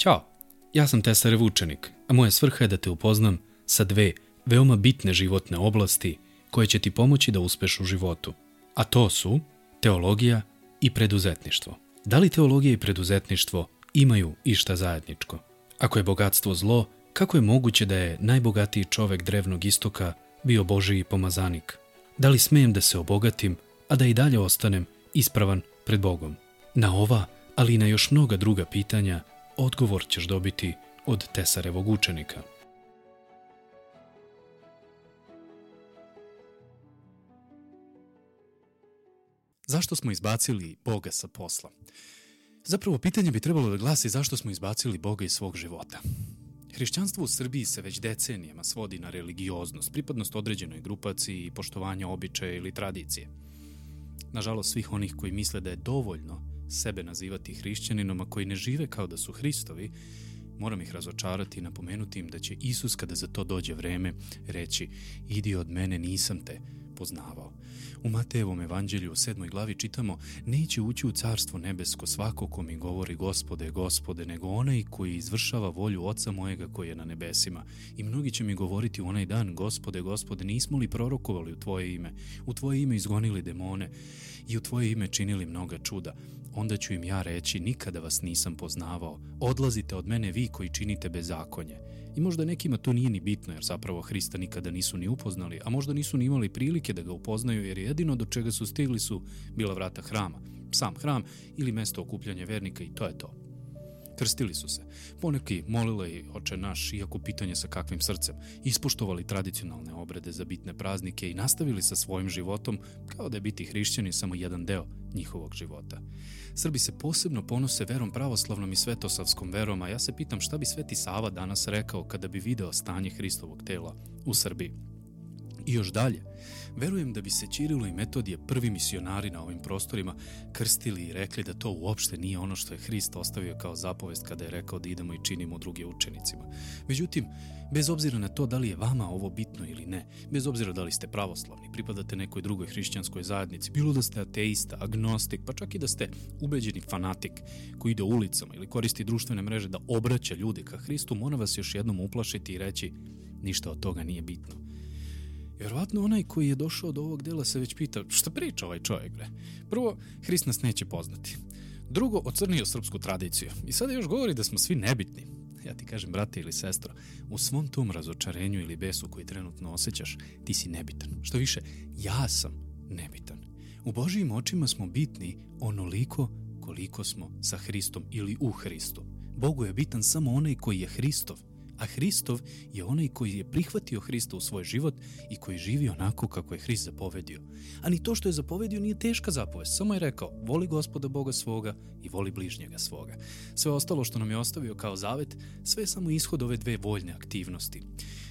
Ćao, ja sam Tesarev učenik, a moja svrha je da te upoznam sa dve veoma bitne životne oblasti koje će ti pomoći da uspeš u životu. A to su teologija i preduzetništvo. Da li teologija i preduzetništvo imaju išta zajedničko? Ako je bogatstvo zlo, kako je moguće da je najbogatiji čovek drevnog istoka bio Božiji pomazanik? Da li smijem da se obogatim, a da i dalje ostanem ispravan pred Bogom? Na ova, ali i na još mnoga druga pitanja, odgovor ćeš dobiti od Tesarevog učenika. Zašto smo izbacili Boga sa posla? Zapravo, pitanje bi trebalo da glasi zašto smo izbacili Boga iz svog života. Hrišćanstvo u Srbiji se već decenijama svodi na religioznost, pripadnost određenoj grupaciji i poštovanja običaja ili tradicije. Nažalost, svih onih koji misle da je dovoljno sebe nazivati hrišćaninom, a koji ne žive kao da su Hristovi, moram ih razočarati i napomenuti im da će Isus kada za to dođe vreme reći idi od mene nisam te poznavao. U Matejevom evanđelju u sedmoj glavi čitamo Neće ući u carstvo nebesko svako ko mi govori gospode, gospode, nego onaj koji izvršava volju oca mojega koji je na nebesima. I mnogi će mi govoriti u onaj dan, gospode, gospode, nismo li prorokovali u tvoje ime? U tvoje ime izgonili demone i u tvoje ime činili mnoga čuda. Onda ću im ja reći, nikada vas nisam poznavao. Odlazite od mene vi koji činite bezakonje. I možda nekima to nije ni bitno, jer zapravo Hrista nikada nisu ni upoznali, a možda nisu ni imali prilike da ga upoznaju, jer jedino do čega su stigli su bila vrata hrama, sam hram ili mesto okupljanja vernika i to je to. Krstili su se. Poneki molile oče naš, iako pitanje sa kakvim srcem, ispoštovali tradicionalne obrede za bitne praznike i nastavili sa svojim životom kao da je biti hrišćani samo jedan deo njihovog života. Srbi se posebno ponose verom pravoslavnom i svetosavskom verom, a ja se pitam šta bi Sveti Sava danas rekao kada bi video stanje Hristovog tela u Srbiji. I još dalje, verujem da bi se Ćirilo i Metodije, prvi misionari na ovim prostorima, krstili i rekli da to uopšte nije ono što je Hrist ostavio kao zapovest kada je rekao da idemo i činimo druge učenicima. Međutim, bez obzira na to da li je vama ovo bitno ili ne, bez obzira da li ste pravoslavni, pripadate nekoj drugoj hrišćanskoj zajednici, bilo da ste ateista, agnostik, pa čak i da ste ubeđeni fanatik koji ide ulicama ili koristi društvene mreže da obraća ljude ka Hristu, mora vas još jednom uplašiti i reći ništa od toga nije bitno Vjerovatno onaj koji je došao do ovog dela se već pita šta priča ovaj čovjek, bre? Prvo, Hrist nas neće poznati. Drugo, ocrnio srpsku tradiciju. I sada još govori da smo svi nebitni. Ja ti kažem, brate ili sestro, u svom tom razočarenju ili besu koji trenutno osjećaš, ti si nebitan. Što više, ja sam nebitan. U Božijim očima smo bitni onoliko koliko smo sa Hristom ili u Hristu. Bogu je bitan samo onaj koji je Hristov, a Hristov je onaj koji je prihvatio Hrista u svoj život i koji živi onako kako je Hrist zapovedio. A ni to što je zapovedio nije teška zapovest, samo je rekao voli gospoda Boga svoga i voli bližnjega svoga. Sve ostalo što nam je ostavio kao zavet, sve je samo ishod ove dve voljne aktivnosti.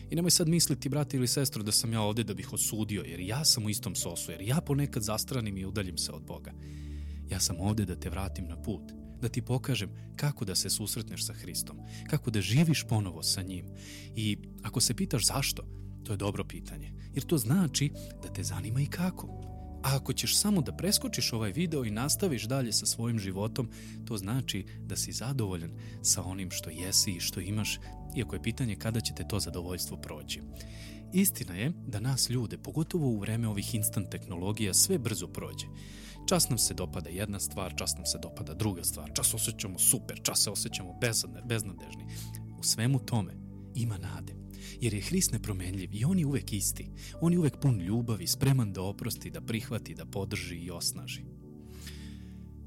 I nemoj sad misliti, brate ili sestro, da sam ja ovde da bih osudio, jer ja sam u istom sosu, jer ja ponekad zastranim i udaljim se od Boga. Ja sam ovde da te vratim na put, da ti pokažem kako da se susretneš sa Hristom, kako da živiš ponovo sa njim. I ako se pitaš zašto, to je dobro pitanje, jer to znači da te zanima i kako. A ako ćeš samo da preskočiš ovaj video i nastaviš dalje sa svojim životom, to znači da si zadovoljan sa onim što jesi i što imaš, iako je pitanje kada će te to zadovoljstvo proći. Istina je da nas ljude, pogotovo u vreme ovih instant tehnologija, sve brzo prođe. Čas nam se dopada jedna stvar, čas nam se dopada druga stvar, čas osjećamo super, čas se osjećamo beznadežni. U svemu tome ima nade. Jer je Hrist nepromenljiv i on je uvek isti. On je uvek pun ljubavi, spreman da oprosti, da prihvati, da podrži i osnaži.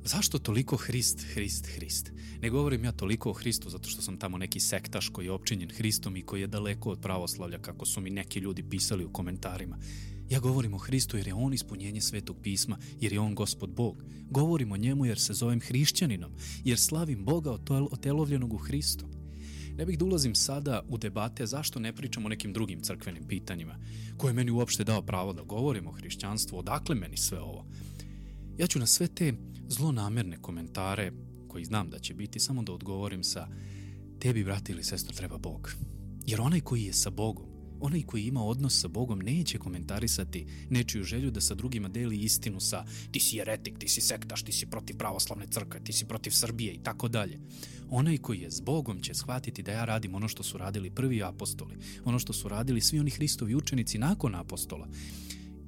Zašto toliko Hrist, Hrist, Hrist? Ne govorim ja toliko o Hristu zato što sam tamo neki sektaš koji je opčinjen Hristom i koji je daleko od pravoslavlja kako su mi neki ljudi pisali u komentarima. Ja govorim o Hristu jer je On ispunjenje svetog pisma, jer je On gospod Bog. Govorim o njemu jer se zovem hrišćaninom, jer slavim Boga otelovljenog u Hristu. Ne bih da ulazim sada u debate zašto ne pričam o nekim drugim crkvenim pitanjima, koje je meni uopšte dao pravo da govorim o hrišćanstvu, odakle meni sve ovo. Ja ću na sve te zlonamerne komentare, koji znam da će biti, samo da odgovorim sa tebi, brate ili sestro, treba Bog. Jer onaj koji je sa Bogom, Onaj koji ima odnos sa Bogom neće komentarisati nečiju želju da sa drugima deli istinu sa ti si jeretik, ti si sektaš, ti si protiv pravoslavne crkve, ti si protiv Srbije i tako dalje. Onaj koji je s Bogom će shvatiti da ja radim ono što su radili prvi apostoli, ono što su radili svi oni Hristovi učenici nakon apostola.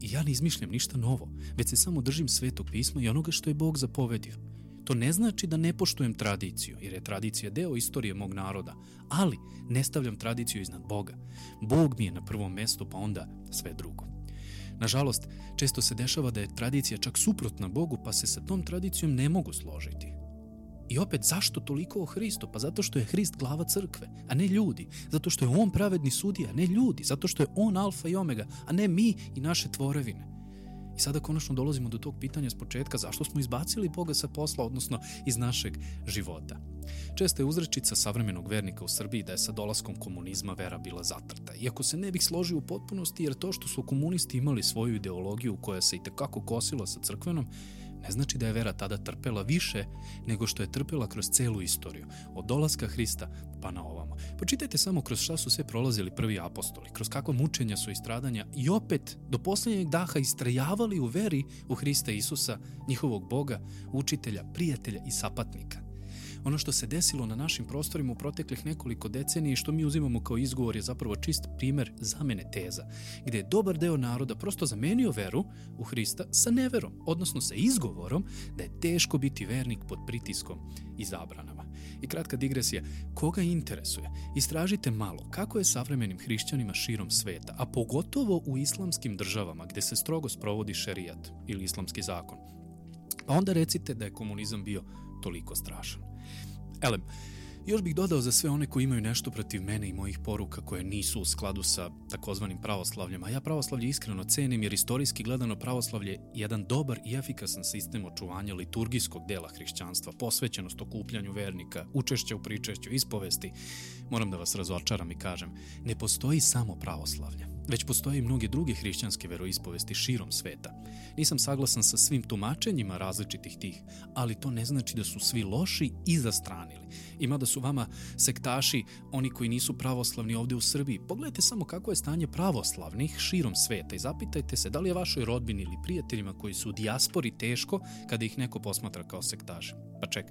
I ja ne izmišljam ništa novo, već se samo držim svetog pisma i onoga što je Bog zapovedio. To ne znači da ne poštujem tradiciju, jer je tradicija deo istorije mog naroda, ali ne stavljam tradiciju iznad Boga. Bog mi je na prvom mestu, pa onda sve drugo. Nažalost, često se dešava da je tradicija čak suprotna Bogu, pa se sa tom tradicijom ne mogu složiti. I opet, zašto toliko o Hristu? Pa zato što je Hrist glava crkve, a ne ljudi. Zato što je On pravedni sudija, a ne ljudi. Zato što je On alfa i omega, a ne mi i naše tvorevine. I sada konačno dolazimo do tog pitanja s početka zašto smo izbacili Boga sa posla, odnosno iz našeg života. Često je uzrečica savremenog vernika u Srbiji da je sa dolaskom komunizma vera bila zatrta. Iako se ne bih složio u potpunosti jer to što su komunisti imali svoju ideologiju koja se i tekako kosila sa crkvenom, ne znači da je vera tada trpela više nego što je trpela kroz celu istoriju, od dolaska Hrista pa na ovamo. Počitajte samo kroz šta su sve prolazili prvi apostoli, kroz kakva mučenja su i stradanja i opet do poslednjeg daha istrajavali u veri u Hrista Isusa, njihovog Boga, učitelja, prijatelja i sapatnika. Ono što se desilo na našim prostorima u proteklih nekoliko decenija i što mi uzimamo kao izgovor je zapravo čist primer zamene teza, gde je dobar deo naroda prosto zamenio veru u Hrista sa neverom, odnosno sa izgovorom da je teško biti vernik pod pritiskom i zabranama. I kratka digresija, koga interesuje? Istražite malo kako je savremenim hrišćanima širom sveta, a pogotovo u islamskim državama gde se strogo sprovodi šerijat ili islamski zakon. Pa onda recite da je komunizam bio toliko strašan. Elem, još bih dodao za sve one koji imaju nešto protiv mene i mojih poruka koje nisu u skladu sa takozvanim pravoslavljem, a ja pravoslavlje iskreno cenim jer istorijski gledano pravoslavlje je jedan dobar i efikasan sistem očuvanja liturgijskog dela hrišćanstva, posvećenost okupljanju vernika, učešća u pričešću, ispovesti. Moram da vas razočaram i kažem, ne postoji samo pravoslavlje već postoje i mnoge druge hrišćanske veroispovesti širom sveta. Nisam saglasan sa svim tumačenjima različitih tih, ali to ne znači da su svi loši i zastranili. Ima da su vama sektaši, oni koji nisu pravoslavni ovde u Srbiji. Pogledajte samo kako je stanje pravoslavnih širom sveta i zapitajte se da li je vašoj rodbini ili prijateljima koji su u dijaspori teško kada ih neko posmatra kao sektaše. Pa ček,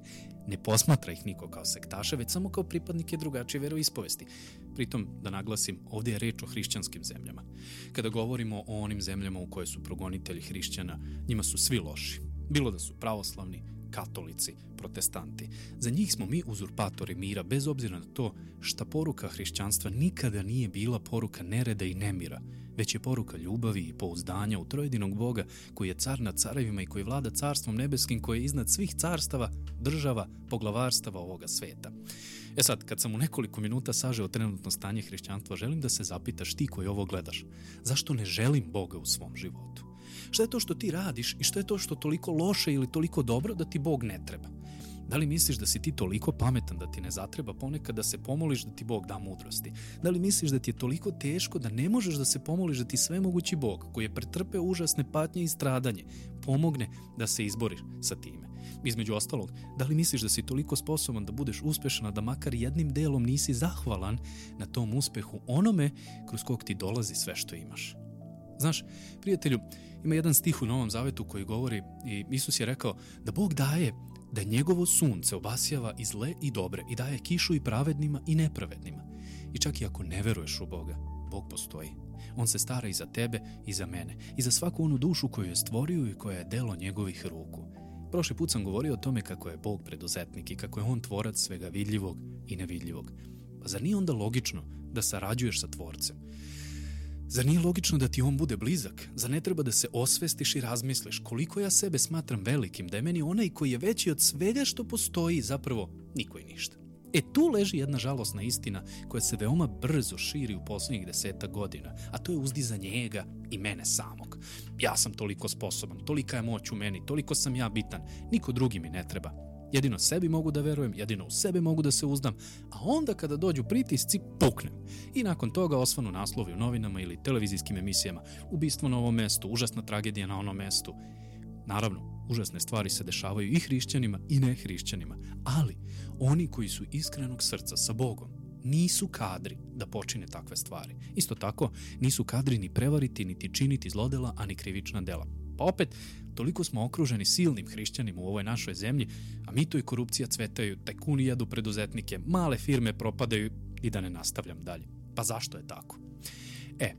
ne posmatra ih niko kao sektaše, već samo kao pripadnike drugačije veroispovesti. Pritom, da naglasim, ovde je reč o hrišćanskim zemljama. Kada govorimo o onim zemljama u koje su progonitelji hrišćana, njima su svi loši. Bilo da su pravoslavni, katolici, protestanti. Za njih smo mi uzurpatori mira, bez obzira na to šta poruka hrišćanstva nikada nije bila poruka nereda i nemira, već je poruka ljubavi i pouzdanja u trojedinog Boga koji je car nad carevima i koji vlada carstvom nebeskim koji je iznad svih carstava, država, poglavarstava ovoga sveta. E sad, kad sam u nekoliko minuta sažeo trenutno stanje hrišćanstva, želim da se zapitaš ti koji ovo gledaš, zašto ne želim Boga u svom životu? Šta je to što ti radiš i što je to što toliko loše ili toliko dobro da ti Bog ne treba? Da li misliš da si ti toliko pametan da ti ne zatreba ponekad da se pomoliš da ti Bog da mudrosti? Da li misliš da ti je toliko teško da ne možeš da se pomoliš da ti svemogući Bog, koji je pretrpeo užasne patnje i stradanje, pomogne da se izboriš sa time? Između ostalog, da li misliš da si toliko sposoban da budeš uspešan, da makar jednim delom nisi zahvalan na tom uspehu onome kroz kog ti dolazi sve što imaš? Znaš, prijatelju, ima jedan stih u Novom Zavetu koji govori i Isus je rekao da Bog daje da njegovo sunce obasjava i zle i dobre i daje kišu i pravednima i nepravednima. I čak i ako ne veruješ u Boga, Bog postoji. On se stara i za tebe i za mene i za svaku onu dušu koju je stvorio i koja je delo njegovih ruku. Prošli put sam govorio o tome kako je Bog preduzetnik i kako je On tvorac svega vidljivog i nevidljivog. Pa zar nije onda logično da sarađuješ sa tvorcem? Zar nije logično da ti on bude blizak? Zar ne treba da se osvestiš i razmisliš koliko ja sebe smatram velikim, da je meni onaj koji je veći od svega što postoji zapravo niko i ništa? E tu leži jedna žalosna istina koja se veoma brzo širi u poslednjih deseta godina, a to je uzdizanje njega i mene samog. Ja sam toliko sposoban, tolika je moć u meni, toliko sam ja bitan, niko drugi mi ne treba. Jedino sebi mogu da verujem, jedino u sebe mogu da se uzdam, a onda kada dođu pritisci, puknem. I nakon toga osvanu naslovi u novinama ili televizijskim emisijama. Ubistvo na ovom mestu, užasna tragedija na onom mestu. Naravno, užasne stvari se dešavaju i hrišćanima i nehrišćanima, ali oni koji su iskrenog srca sa Bogom nisu kadri da počine takve stvari. Isto tako, nisu kadri ni prevariti, niti činiti zlodela, a ni krivična dela. Pa opet, toliko smo okruženi silnim hrišćanima u ovoj našoj zemlji, a mito i korupcija cvetaju, tajkuni jadu preduzetnike, male firme propadaju i da ne nastavljam dalje. Pa zašto je tako? E,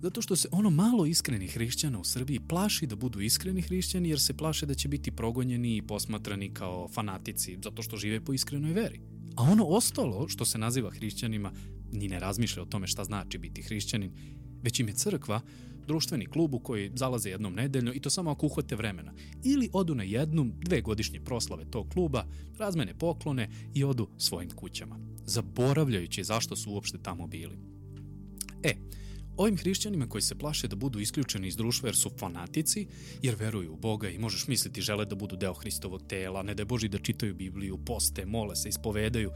zato što se ono malo iskrenih hrišćana u Srbiji plaši da budu iskreni hrišćani jer se plaše da će biti progonjeni i posmatrani kao fanatici zato što žive po iskrenoj veri. A ono ostalo što se naziva hrišćanima ni ne razmišlja o tome šta znači biti hrišćanin, već im je crkva društveni klub u koji zalaze jednom nedeljno i to samo ako uhvate vremena. Ili odu na jednu, dve godišnje proslave tog kluba, razmene poklone i odu svojim kućama, zaboravljajući zašto su uopšte tamo bili. E, Ovim hrišćanima koji se plaše da budu isključeni iz društva jer su fanatici, jer veruju u Boga i možeš misliti žele da budu deo Hristovog tela, ne da je Boži da čitaju Bibliju, poste, mole se, ispovedaju,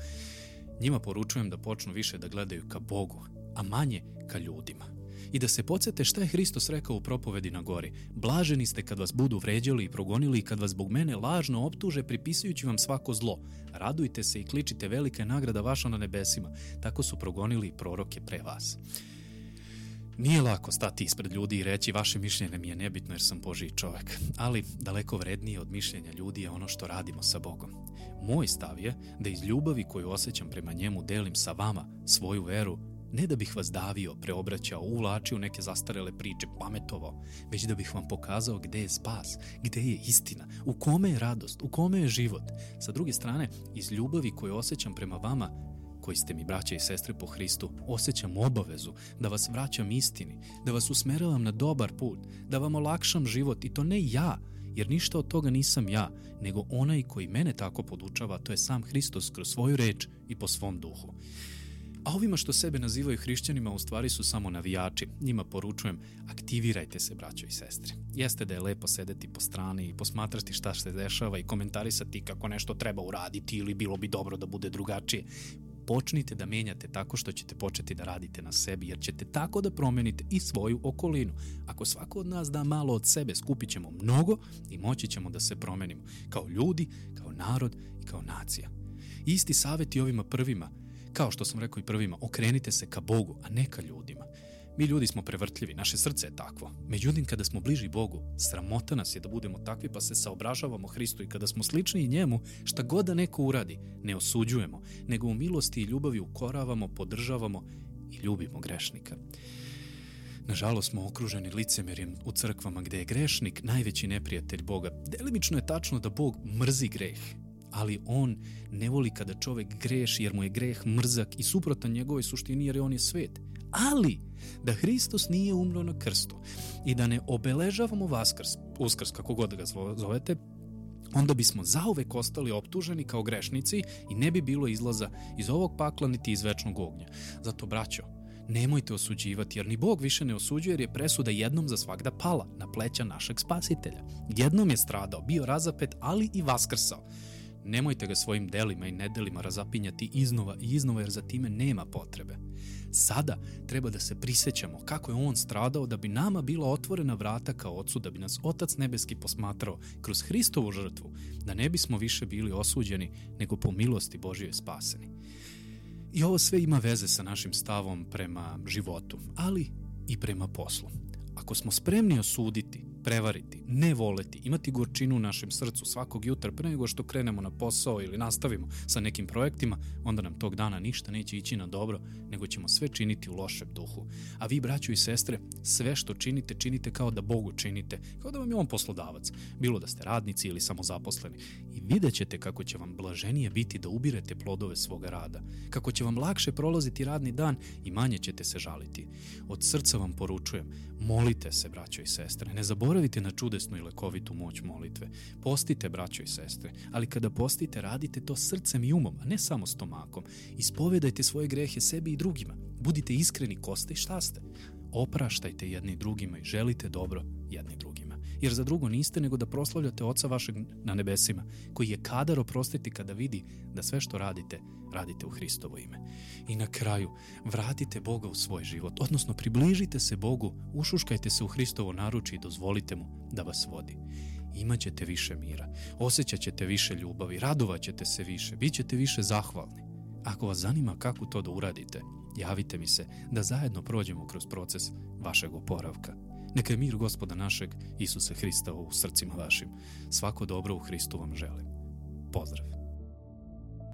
njima poručujem da počnu više da gledaju ka Bogu, a manje ka ljudima. I da se podsete šta je Hristos rekao u propovedi na gori. Blaženi ste kad vas budu vređali i progonili i kad vas zbog mene lažno optuže pripisujući vam svako zlo. Radujte se i kličite velika nagrada vaša na nebesima. Tako su progonili i proroke pre vas. Nije lako stati ispred ljudi i reći vaše mišljenje mi je nebitno jer sam Božiji čovek, ali daleko vrednije od mišljenja ljudi je ono što radimo sa Bogom. Moj stav je da iz ljubavi koju osjećam prema njemu delim sa vama svoju veru, ne da bih vas davio, preobraćao, uvlačio neke zastarele priče, pametovao, već da bih vam pokazao gde je spas, gde je istina, u kome je radost, u kome je život. Sa druge strane, iz ljubavi koju osjećam prema vama, koji ste mi braće i sestre po Hristu, osjećam obavezu da vas vraćam istini, da vas usmeravam na dobar put, da vam olakšam život i to ne ja, jer ništa od toga nisam ja, nego onaj koji mene tako podučava, to je sam Hristos kroz svoju reč i po svom duhu. A ovima što sebe nazivaju hrišćanima u stvari su samo navijači. Njima poručujem, aktivirajte se, braćo i sestre. Jeste da je lepo sedeti po strani i posmatrati šta se dešava i komentarisati kako nešto treba uraditi ili bilo bi dobro da bude drugačije počnite da menjate tako što ćete početi da radite na sebi, jer ćete tako da promenite i svoju okolinu. Ako svako od nas da malo od sebe, skupit ćemo mnogo i moći ćemo da se promenimo. Kao ljudi, kao narod i kao nacija. Isti savjet i ovima prvima, kao što sam rekao i prvima, okrenite se ka Bogu, a ne ka ljudima. Mi ljudi smo prevrtljivi, naše srce je takvo. Međutim, kada smo bliži Bogu, sramota nas je da budemo takvi pa se saobražavamo Hristu i kada smo slični njemu, šta god da neko uradi, ne osuđujemo, nego u milosti i ljubavi ukoravamo, podržavamo i ljubimo grešnika. Nažalost smo okruženi licemerjem u crkvama gde je grešnik najveći neprijatelj Boga. Delimično je tačno da Bog mrzi greh, ali on ne voli kada čovek greši jer mu je greh mrzak i suprotan njegovoj suštini jer on je svet. Ali, da Hristos nije umro na krstu i da ne obeležavamo Vaskrs, Uskrs, kako god da ga zovete, onda bismo zauvek ostali optuženi kao grešnici i ne bi bilo izlaza iz ovog pakla niti iz večnog ognja. Zato, braćo, nemojte osuđivati, jer ni Bog više ne osuđuje, jer je presuda jednom za svakda pala na pleća našeg spasitelja. Jednom je stradao, bio razapet, ali i vaskrsao. Nemojte ga svojim delima i nedelima razapinjati iznova i iznova, jer za time nema potrebe. Sada treba da se prisećamo kako je on stradao da bi nama bila otvorena vrata kao ocu, da bi nas Otac Nebeski posmatrao kroz Hristovu žrtvu, da ne bismo više bili osuđeni, nego po milosti Božije spaseni. I ovo sve ima veze sa našim stavom prema životu, ali i prema poslu. Ako smo spremni osuditi prevariti, ne voleti, imati gorčinu u našem srcu svakog jutra pre nego što krenemo na posao ili nastavimo sa nekim projektima, onda nam tog dana ništa neće ići na dobro, nego ćemo sve činiti u lošem duhu. A vi, braćo i sestre, sve što činite, činite kao da Bogu činite, kao da vam je on poslodavac, bilo da ste radnici ili samozaposleni. I vidjet ćete kako će vam blaženije biti da ubirete plodove svoga rada, kako će vam lakše prolaziti radni dan i manje ćete se žaliti. Od srca vam poručujem, molite se, braćo i sestre, ne zaboravite zaboravite na čudesnu i lekovitu moć molitve. Postite, braćo i sestre, ali kada postite, radite to srcem i umom, a ne samo stomakom. Ispovedajte svoje grehe sebi i drugima. Budite iskreni ko ste i šta ste. Opraštajte jedni drugima i želite dobro jedni drugima. Jer za drugo niste nego da proslavljate Oca vašeg na nebesima, koji je kadar oprostiti kada vidi da sve što radite, radite u Hristovo ime. I na kraju, vratite Boga u svoj život, odnosno približite se Bogu, ušuškajte se u Hristovo naručje i dozvolite mu da vas vodi. Imaćete više mira, osjećat ćete više ljubavi, radovat ćete se više, bit ćete više zahvalni. Ako vas zanima kako to da uradite, javite mi se da zajedno prođemo kroz proces vašeg oporavka. Neka je mir gospoda našeg Isusa Hrista u srcima vašim. Svako dobro u Hristu vam želim. Pozdrav!